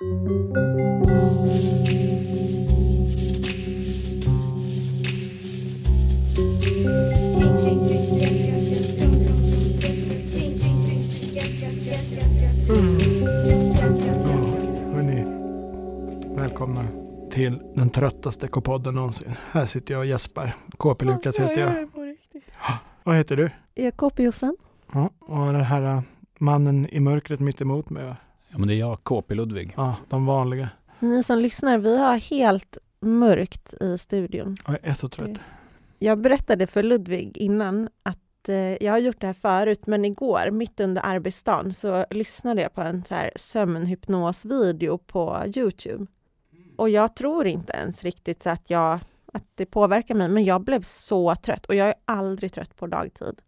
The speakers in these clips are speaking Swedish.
Hörni, välkomna till den tröttaste K-podden någonsin. Här sitter jag och gäspar. KP Lukas heter jag. Vad heter du? Jakob Jossan. Ja, och den här mannen i mörkret mitt emot mig. Ja, men det är jag, KP Ludvig. Ja, de vanliga. Ni som lyssnar, vi har helt mörkt i studion. Jag är så trött. Jag berättade för Ludvig innan att eh, jag har gjort det här förut, men igår, mitt under arbetsdagen, så lyssnade jag på en så här sömnhypnosvideo på Youtube. Och jag tror inte ens riktigt så att, jag, att det påverkar mig, men jag blev så trött. Och jag är aldrig trött på dagtid.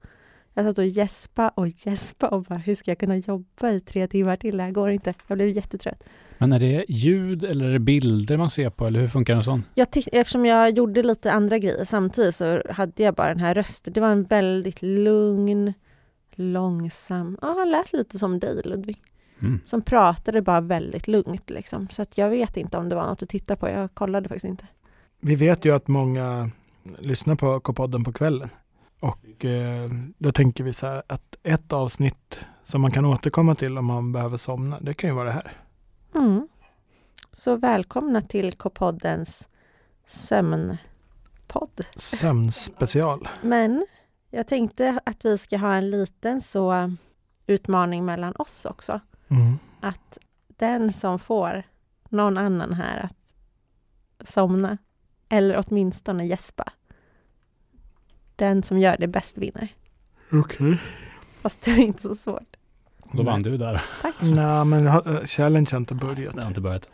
Jag satt och gäspa och gäspa och bara, hur ska jag kunna jobba i tre timmar till? Det här går inte. Jag blev jättetrött. Men är det ljud eller är det bilder man ser på eller hur funkar en sån? Jag tyck- eftersom jag gjorde lite andra grejer samtidigt så hade jag bara den här rösten. Det var en väldigt lugn, långsam... Ja, han lät lite som dig Ludvig. Mm. Som pratade bara väldigt lugnt liksom. Så att jag vet inte om det var något att titta på. Jag kollade faktiskt inte. Vi vet ju att många lyssnar på K-podden på kvällen. Och eh, då tänker vi så här att ett avsnitt som man kan återkomma till om man behöver somna, det kan ju vara det här. Mm. Så välkomna till K-poddens sömnpodd. Sömnspecial. Men jag tänkte att vi ska ha en liten så utmaning mellan oss också. Mm. att den som får någon annan här att somna, eller åtminstone gäspa, den som gör det bäst vinner. Okej. Fast det är inte så svårt. Då vann du där. Tack. Nej, men ha- challenge har inte börjat. Det har inte börjat.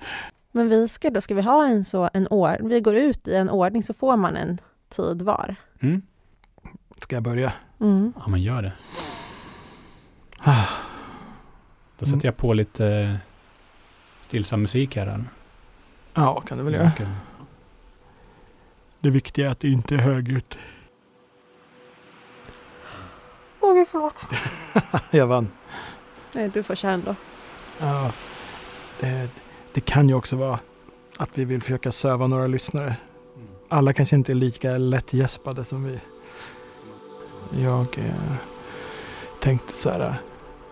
Men vi ska då, ska vi ha en så, en år, vi går ut i en ordning så får man en tid var. Mm. Ska jag börja? Mm. Ja, men gör det. Ah. Då sätter jag på lite eh, stillsam musik här. här. Ja, kan du väl göra. Eh, Det viktiga är att det inte är högljutt. Åh gud, förlåt. jag vann. Nej, du får köra ändå. Ja, det, det kan ju också vara att vi vill försöka söva några lyssnare. Alla kanske inte är lika lättgäspade som vi. Jag eh, tänkte så här,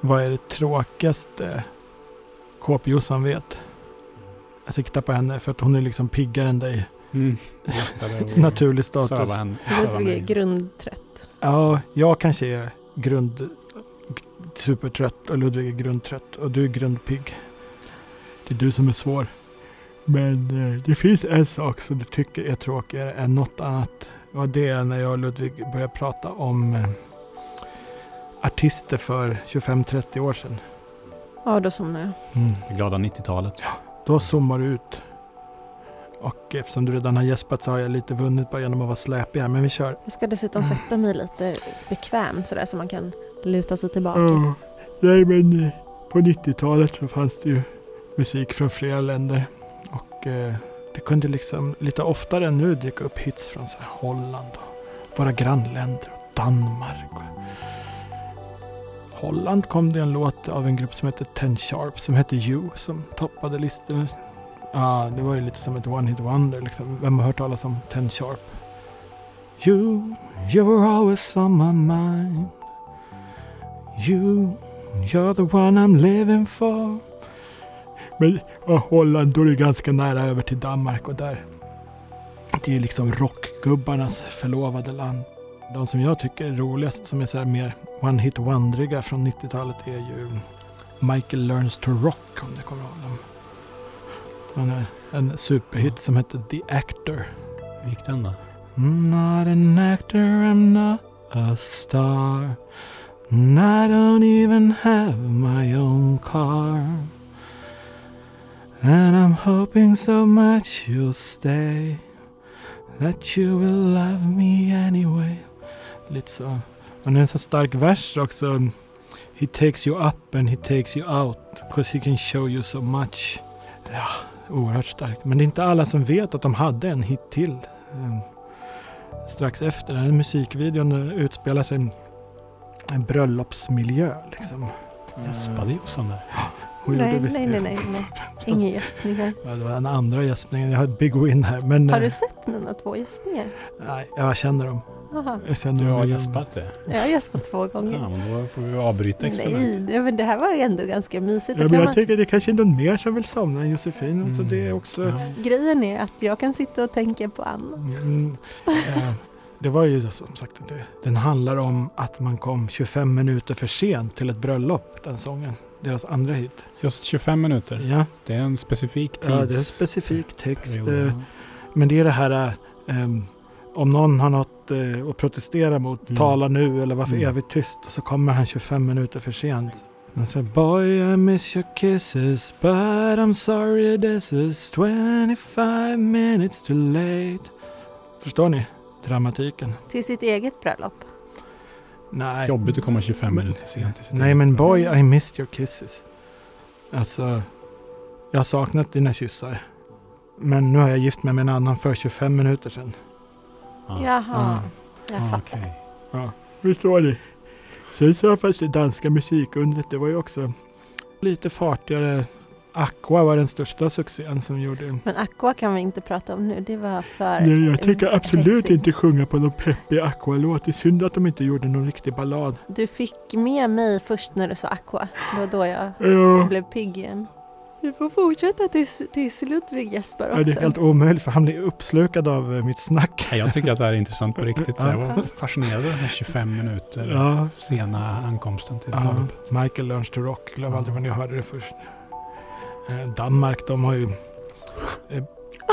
vad är det tråkigaste KP-Jossan vet? Jag siktar på henne för att hon är liksom piggare än dig. Mm. Naturlig status. Söva henne. söva Ludvig är grundtrött. Ja, jag kanske är grund supertrött och Ludvig är grundtrött och du är grundpigg. Det är du som är svår. Men eh, det finns en sak som du tycker är tråkigare än något annat. Och det är när jag och Ludvig började prata om eh, artister för 25-30 år sedan. Ja, då somnar jag. Det glada 90-talet. Då zoomar du ut. Och eftersom du redan har gäspat så har jag lite vunnit bara genom att vara släpig här. Men vi kör. Jag ska dessutom sätta mig lite bekvämt sådär så man kan luta sig tillbaka. Ja, nej men eh, på 90-talet så fanns det ju musik från flera länder. Och eh, det kunde liksom lite oftare än nu dyka upp hits från så här Holland och våra grannländer och Danmark. Holland kom det en låt av en grupp som heter Ten Sharp som hette You som toppade listorna. Ja, det var ju lite som ett one hit wonder liksom. Vem har hört talas om Ten Sharp? You, you were always on my mind. You, you're the one I'm living for. Men ja, Holland, då är det ganska nära över till Danmark och där. Det är liksom rockgubbarnas förlovade land. De som jag tycker är roligast, som är så här mer one hit wondriga från 90-talet är ju Michael Learns to Rock, om ni kommer ihåg dem. Är en superhit som heter The Actor. Hur gick den då? Not an actor, I'm not a star. And I don't even have my own car. And I'm hoping so much you'll stay. That you will love me anyway. Lite så. Det är en så stark vers också. He takes you up and he takes you out. Cause he can show you so much. Ja, oerhört starkt. Men det är inte alla som vet att de hade en hit till. Um, strax efter. Den här musikvideon utspelar sig i en bröllopsmiljö. Liksom. Gäspade Jossan där? Hon nej, gjorde visst nej, det. nej, nej, nej. Inga gäspningar. Ja, det var den andra gäspningen. Jag har ett big win här. Men Har eh, du sett mina två gäspningar? nej, jag känner dem. Aha. Jag känner Du dem har igen. gäspat det. Jag har gäspat två gånger. Ja, men då får vi avbryta experimentet. Nej, det- men det här var ju ändå ganska mysigt. Ja, men kan jag man, tänker det kanske är någon mer som vill somna än Josefin. Så Mm. det är också... Ja. grejen är att jag kan sitta och tänka på Anna. Mm, eh, det var ju som sagt, det, den handlar om att man kom 25 minuter för sent till ett bröllop, den sången. Deras andra hit. Just 25 minuter. Ja, Det är en specifik tids... ja det är en specifik text. period. eh, Men det är det här, em, om någon har något eh, att protestera mot, Mm. tala nu eller varför Mm. evigt tyst. Och så kommer han 25 minuter för sent. Man säger Boy I miss your kisses but I'm sorry this is 25 minutes too late. Förstår ni dramatiken? Till sitt eget bröllop. Nej. Jobbigt att komma 25 Men- minuter sent till sitt Nej eget men boy I missed your kisses. Alltså, jag har saknat dina kyssar. Men nu har jag gift mig med en annan för 25 minuter sedan. Ja. Jaha, jag Ah, fattar. okej. Förstår ni? Sen så fanns det danska musikundret. Det var ju också lite fartigare. Aqua var den största succén som gjorde. Men Aqua kan vi inte prata om nu, det var för Nej, jag tänker absolut inte sjunga på någon peppig Aqua-låt. Det är synd att de inte gjorde någon riktig ballad. Du fick med mig först när du sa Aqua. Det var då jag Ja, blev pigg igen. Du får fortsätta tills, tills Ludvig gäspar ja, det är också. helt omöjligt för han blir uppslukad av eh, mitt snack. Jag tycker att det här är intressant på riktigt. Ja. Jag var fascinerad av den här 25 minuter Ja, sena ankomsten till ja. Michael Learns to Rock. Glöm aldrig var ni hörde det först. Eh, Danmark, de har ju... Eh,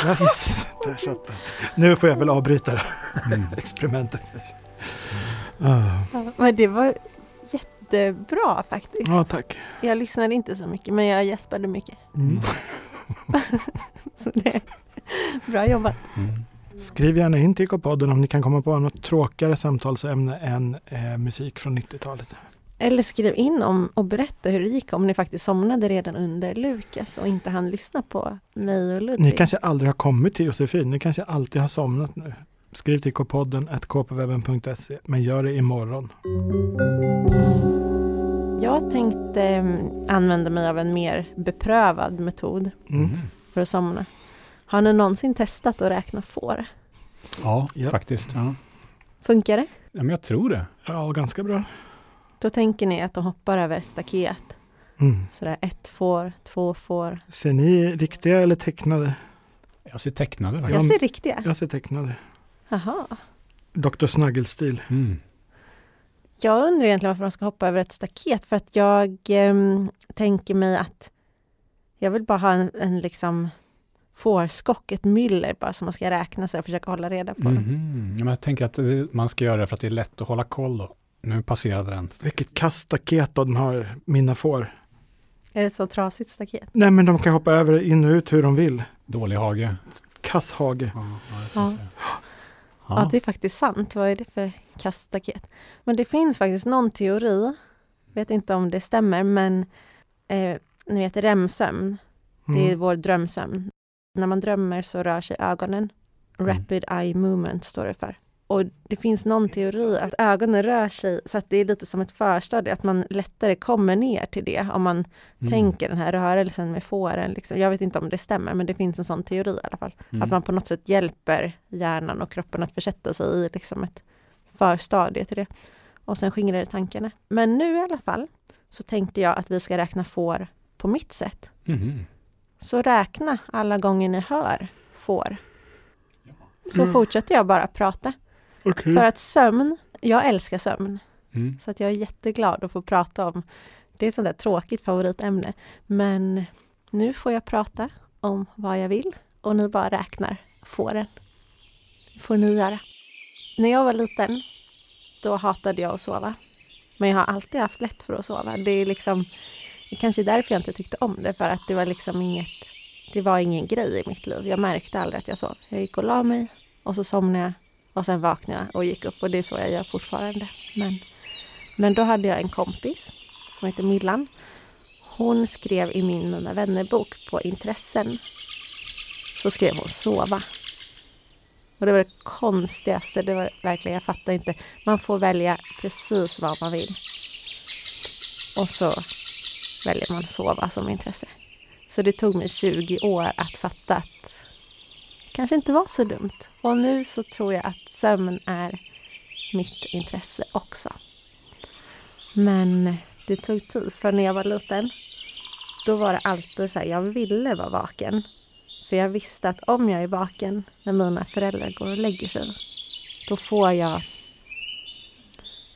yes, där satt den. Nu får jag väl avbryta Mm. experimentet. Ja, men det var jättebra faktiskt. Ja, tack. Jag lyssnade inte så mycket men jag gäspade mycket. Mm. Så det bra jobbat. Mm. Skriv gärna in till K-podden om ni kan komma på något tråkigare samtalsämne än eh, musik från 90-talet. Eller skriv in om och berätta hur det gick om ni faktiskt somnade redan under Lukas och inte hann lyssna på mig och Ludvig. Ni kanske aldrig har kommit till Josefin, ni kanske alltid har somnat nu. Skriv till kpodden kpwebben.se men gör det imorgon. Jag tänkte mm, använda mig av en mer beprövad metod. Mm. för att somna. Har ni någonsin testat att räkna får? Ja, Ja. faktiskt. Ja. Funkar det? ja, men jag tror det. Ja, ganska bra. Då tänker ni att de hoppar över staket. Mm. Sådär ett får, två får. Ser ni riktiga eller tecknade? Jag ser tecknade faktiskt. Jag ser riktiga. Jag ser tecknade. Jaha. Dr. Snuggle-stil. Mm. Jag undrar egentligen varför de ska hoppa över ett staket. För att jag ehm, tänker mig att jag vill bara ha en, en liksom fårskock, ett myller bara som man ska räkna så och försöka hålla reda på. Mhm. Ja, men jag tänker att man ska göra det för att det är lätt att hålla koll då. Nu passerade den. Vilket kaststaket de har, mina får. Är det ett så trasigt staket? Nej men de kan hoppa över in och ut hur de vill. Dålig hage. Kasshage. Ja, ja, det Ja. det är faktiskt sant. Vad är det för kaststaket? Men det finns faktiskt någon teori, vet inte om det stämmer, men eh, ni vet REM-sömn, det är Mm. vår drömsömn. När man drömmer så rör sig ögonen. Mm. Rapid eye movement står det för. Och det finns någon teori att ögonen rör sig så att det är lite som ett förstadie, att man lättare kommer ner till det om man Mm. tänker den här rörelsen med fåren. Liksom. Jag vet inte om det stämmer, men det finns en sån teori i alla fall. Mm. Att man på något sätt hjälper hjärnan och kroppen att försätta sig i liksom ett förstadie till det. Och sen skingrar det tankarna. Men nu i alla fall så tänkte jag att vi ska räkna får på mitt sätt. Mhm. Så räkna alla gånger ni hör får. Så Mm. fortsätter jag bara prata. Okej. För att sömn, jag älskar sömn. Mm. Så att jag är jätteglad att få prata om, det är ett sånt där tråkigt favoritämne. Men nu får jag prata om vad jag vill och ni bara räknar fåren. får ni göra. När jag var liten, då hatade jag att sova. Men jag har alltid haft lätt för att sova. Det är liksom, det är kanske därför jag inte tyckte om det, för att det var liksom inget, det var ingen grej i mitt liv. Jag märkte aldrig att jag sov. Jag gick och la mig och så somnade jag och sen vaknade jag och gick upp och det är så jag gör fortfarande. Men, men då hade jag en kompis som heter Millan. Hon skrev i min Mina vänner-bok på intressen så skrev hon sova. Och det var det konstigaste, det var verkligen, jag fattar inte. Man får välja precis vad man vill. Och så väljer man sova som intresse. Så det tog mig 20 år att fatta att kanske inte var så dumt. Och nu så tror jag att sömn är mitt intresse också. Men det tog tid, för när jag var liten då var det alltid så här, jag ville vara vaken. För jag visste att om jag är vaken när mina föräldrar går och lägger sig, då får jag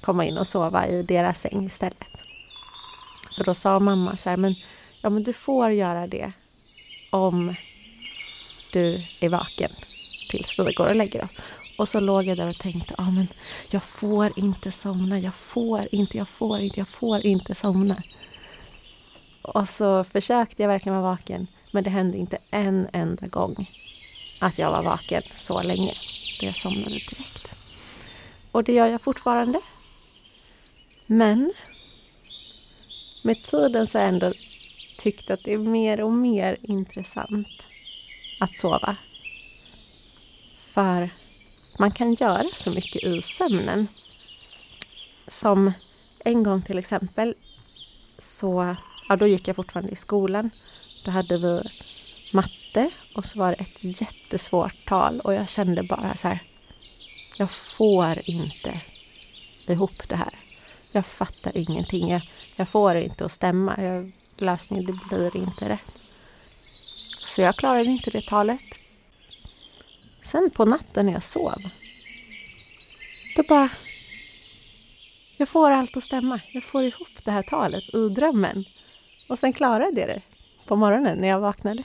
komma in och sova i deras säng istället. För då sa mamma så här, men, ja, men du får göra det om du är vaken tills vi går och lägger oss. Och så låg jag där och tänkte, ja men jag får inte somna, jag får inte, jag får inte, jag får inte somna. Och så försökte jag verkligen vara vaken, men det hände inte en enda gång att jag var vaken så länge. Då jag somnade direkt. Och det gör jag fortfarande. Men med tiden så har jag ändå tyckt att det är mer och mer intressant att sova. För man kan göra så mycket i sömnen. Som en gång till exempel så, ja då gick jag fortfarande i skolan. Då hade vi matte och så var det ett jättesvårt tal och jag kände bara så här. Jag får inte ihop det här. Jag fattar ingenting. Jag, jag får det inte att stämma. Jag, lösningen det blir inte rätt. Så jag klarade inte det talet. Sen på natten när jag sov. Då bara... Jag får allt att stämma. Jag får ihop det här talet i drömmen. Och sen klarade jag det på morgonen när jag vaknade.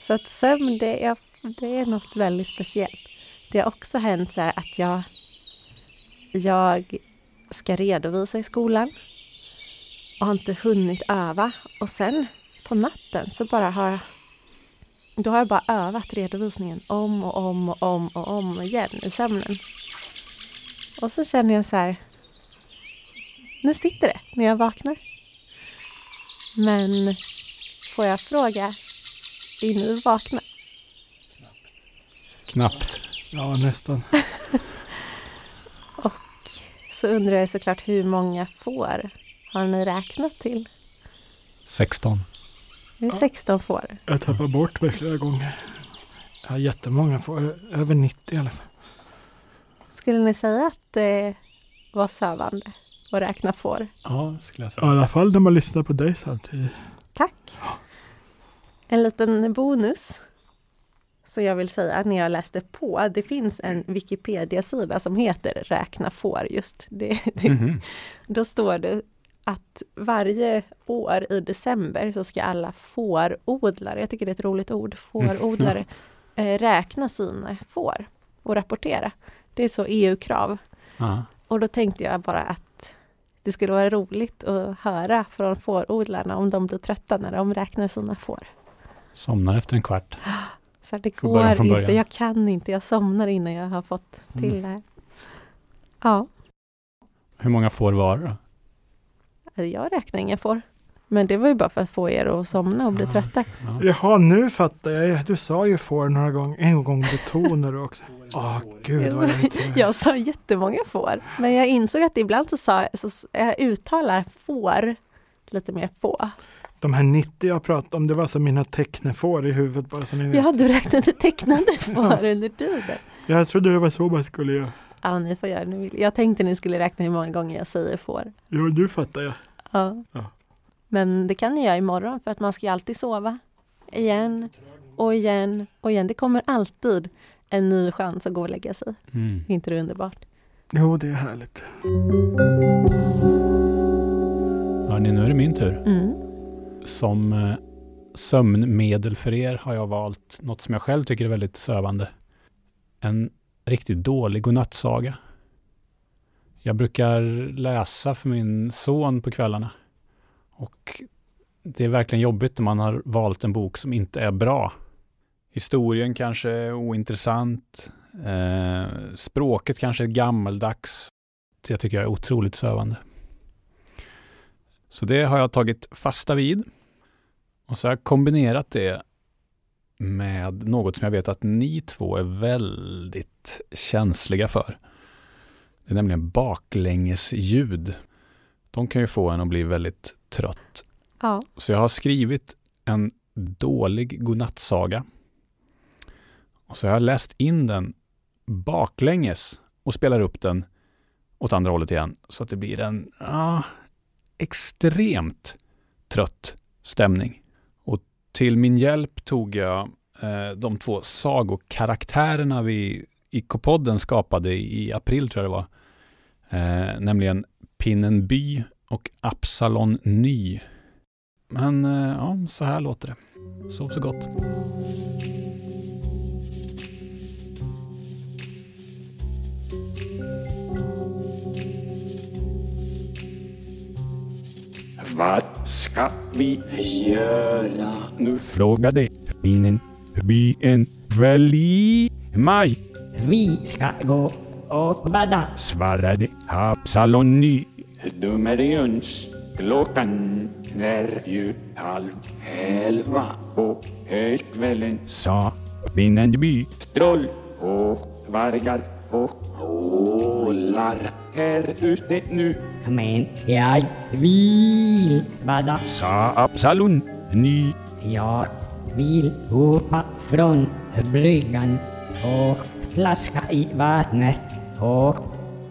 Så att sömn, det är, det är något väldigt speciellt. Det har också hänt så här att jag, jag ska redovisa i skolan och har inte hunnit öva. Och sen på natten så bara har jag då har jag bara övat redovisningen om och om och om och om igen i sömnen. Och så känner jag så här, nu sitter det när jag vaknar. Men får jag fråga, är ni vakna? Knappt. Ja, nästan. Och så undrar jag såklart hur många får har ni räknat till? 16. Det är Ja. 16 får. Jag tappar bort mig flera gånger. Jag har jättemånga får, över 90 i alla fall. Skulle ni säga att det var sövande att räkna får? Ja, skulle jag I säga. alla fall när man lyssnar på dig samtidigt. Tack! En liten bonus. Så jag vill säga när jag läste på, det finns en Wikipedia-sida som heter Räkna får just. Det, det, Mhm. Då står det att varje år i december så ska alla fårodlare, jag tycker det är ett roligt ord, fårodlare, eh, räkna sina får och rapportera. Det är så EU-krav. Och då tänkte jag bara att det skulle vara roligt att höra från fårodlarna om de blir trötta när de räknar sina får. Somnar efter en kvart. Så det Får går inte, början. jag kan inte, jag somnar innan jag har fått till Mm. det här. Ja, Hur många får var det jag räknar inga får. Men det var ju bara för att få er att somna och bli trötta. Ja. Jaha, nu fattar jag. Du sa ju får några gånger. En gång betonade du också. Åh, gud vad jag. Jag sa jättemånga får, men jag insåg att ibland så sa så jag uttalar får lite mer få. De här 90 jag pratade om, det var som mina tecknefår i huvudet bara så ni vet. Ja, du räknade tecknade får under tiden. Jag trodde det var så man skulle göra. Ja, ni får göra nu. Jag tänkte ni skulle räkna hur många gånger jag säger får. Jo, du fattar jag. Ja. Ja. Men det kan ni göra imorgon för att man ska ju alltid sova. Igen och igen och igen. Det kommer alltid en ny chans att gå och lägga sig. Mm. Är inte det underbart? Jo, det är härligt. Hörni, nu är det min tur. Mm. Som eh, sömnmedel för er har jag valt något som jag själv tycker är väldigt sövande. En riktigt dålig godnattsaga. Jag brukar läsa för min son på kvällarna. Och det är verkligen jobbigt när man har valt en bok som inte är bra. Historien kanske är ointressant. Eh, språket kanske är gammaldags. Det tycker jag är otroligt sövande. Så det har jag tagit fasta vid. Och så har jag kombinerat det med något som jag vet att ni två är väldigt känsliga för. Det är nämligen baklängesljud. de kan ju få en att bli väldigt trött. Ja. Så jag har skrivit en dålig godnattsaga. Och så har jag läst in den baklänges och spelar upp den åt andra hållet igen. Så att det blir en ah, extremt trött stämning. Till min hjälp tog jag eh, de två sagokaraktärerna vi i K-podden skapade i april tror jag det var. Eh, nämligen Pinnen By och Absalon Ny. Men eh, ja, så här låter det. Sov så gott. Ska vi göra nu? Frågade pinnen byn väldigt maj. Vi ska gå och bada. Svarade Absalon Ny. Dummer Jöns, klockan är ju halv elva på högkvällen. Sa pinnen by. Troll och vargar och ålar är ute nu. Men jag vill bada. Sa Absalon Ny. Jag vill hoppa från bryggan och plaska i vattnet och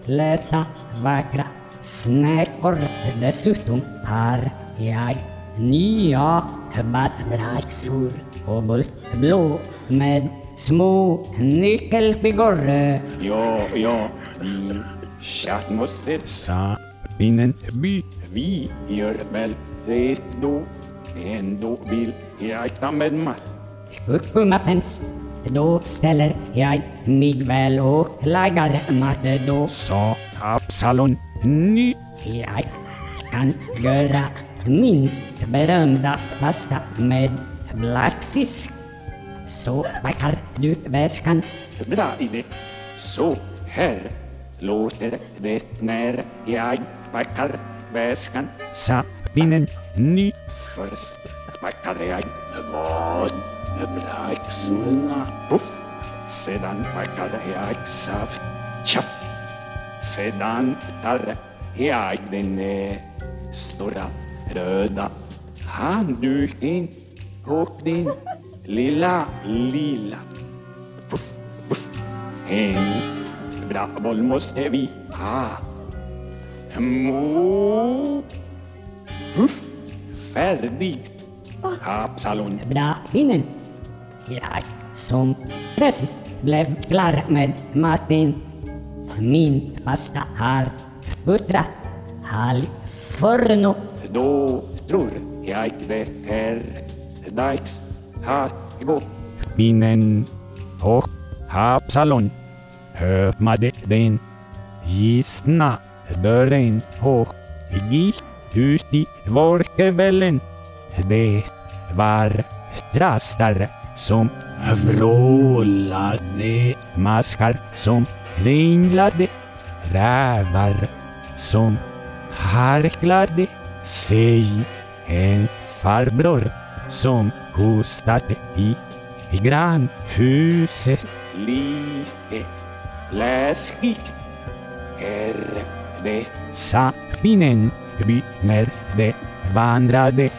leta vackra snäckor. Dessutom har jag nya badbyxor och blå med små nyckelpigor. Ja, ja, vi chattmoster, Sa pinnen by. vi gör väl det då. Ändå vill jag ta med mat. Kuckumaffens. Då ställer jag mig väl och lagar mat då. Sa Absalon Ny. Jag kan göra min berömda pasta med blackfisk. Så packar du väskan. Bra idé. Så här låter det när jag packar väskan. Sa pinnen Ny. Först packar jag vad? Blixtarna. Puff. Sedan packar jag saft. Tjaff. Sedan tar jag den stora röda handduken och den lilla lila. Puff, puff. En bra boll måste vi ha. Mo. Puff. Färdig. Absalon. Bra minnen. Jag som precis blev klar med maten. Min pasta har puttrat all forno. Då tror jag det är dags att gå. Pinnen och Absalon öppnade den gistna dörren och gick ut i vårkvällen. Det var trastar som vrålade, maskar som ringlade, rävar som harklade sig, en farbror som hostade i, grannhuset. Lite läskigt är det. sa pinnen by när de vandrade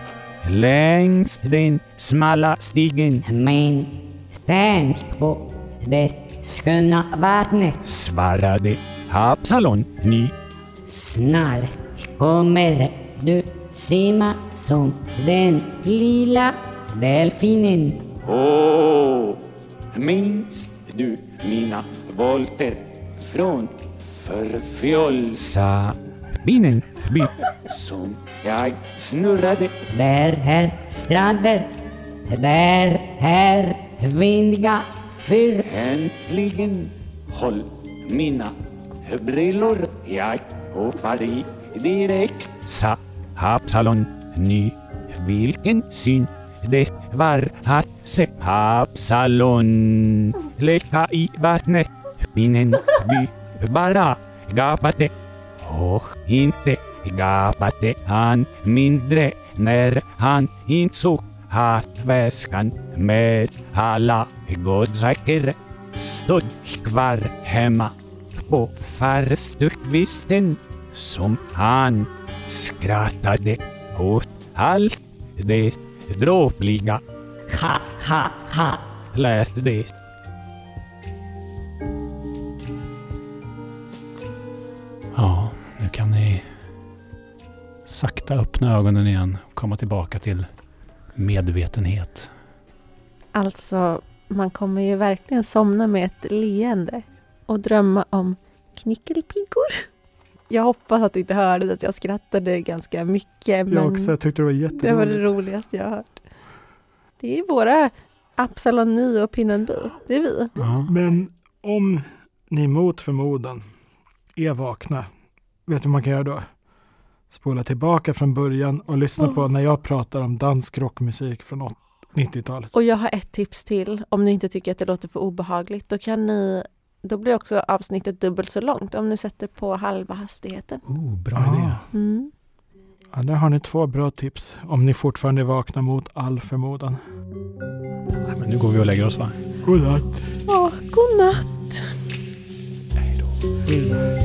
längs den smala stigen Men tänk på det sköna vattnet. svarade Absalon ny. Snart kommer du simma som den lilla delfinen. Åh, minns du mina volter från förfjoll sa pinnen by. som jag snurrade? Där är stränder. Där är vindiga fyr. Äntligen håll mina brillor. Jag hoppar i direkt. sa Absalon ny. Vilken syn det var att se Absalon leka i vattnet. Pinnen by bara gapade och inte gapade han mindre när han insåg att väskan med alla godsaker stod kvar hemma på farstukvisten som han skrattade åt allt det dråpliga Ha, ha, ha. lät det. Sakta öppna ögonen igen och komma tillbaka till medvetenhet. Alltså, man kommer ju verkligen somna med ett leende och drömma om knickelpiggor. Jag hoppas att du inte hörde att jag skrattade ganska mycket, men Jag också, jag tyckte det var det var det jätteroligt. roligaste jag har hört. Det är våra Absalon 9 och Pinnenby. Det är vi. Ja. Men om ni mot förmodan är vakna, vet du vad man kan göra då? Spola tillbaka från början och lyssna på när jag pratar om dansk rockmusik från åt- 90-talet. Och jag har ett tips till om ni inte tycker att det låter för obehagligt. Då kan ni då blir också avsnittet dubbelt så långt om ni sätter på halva hastigheten. Oh, bra Ah. idé. Mm. Ja, där har ni två bra tips om ni fortfarande är vakna mot all förmodan. Nej, Men nu går vi och lägger oss va? God natt! Åh, god natt! Hej då.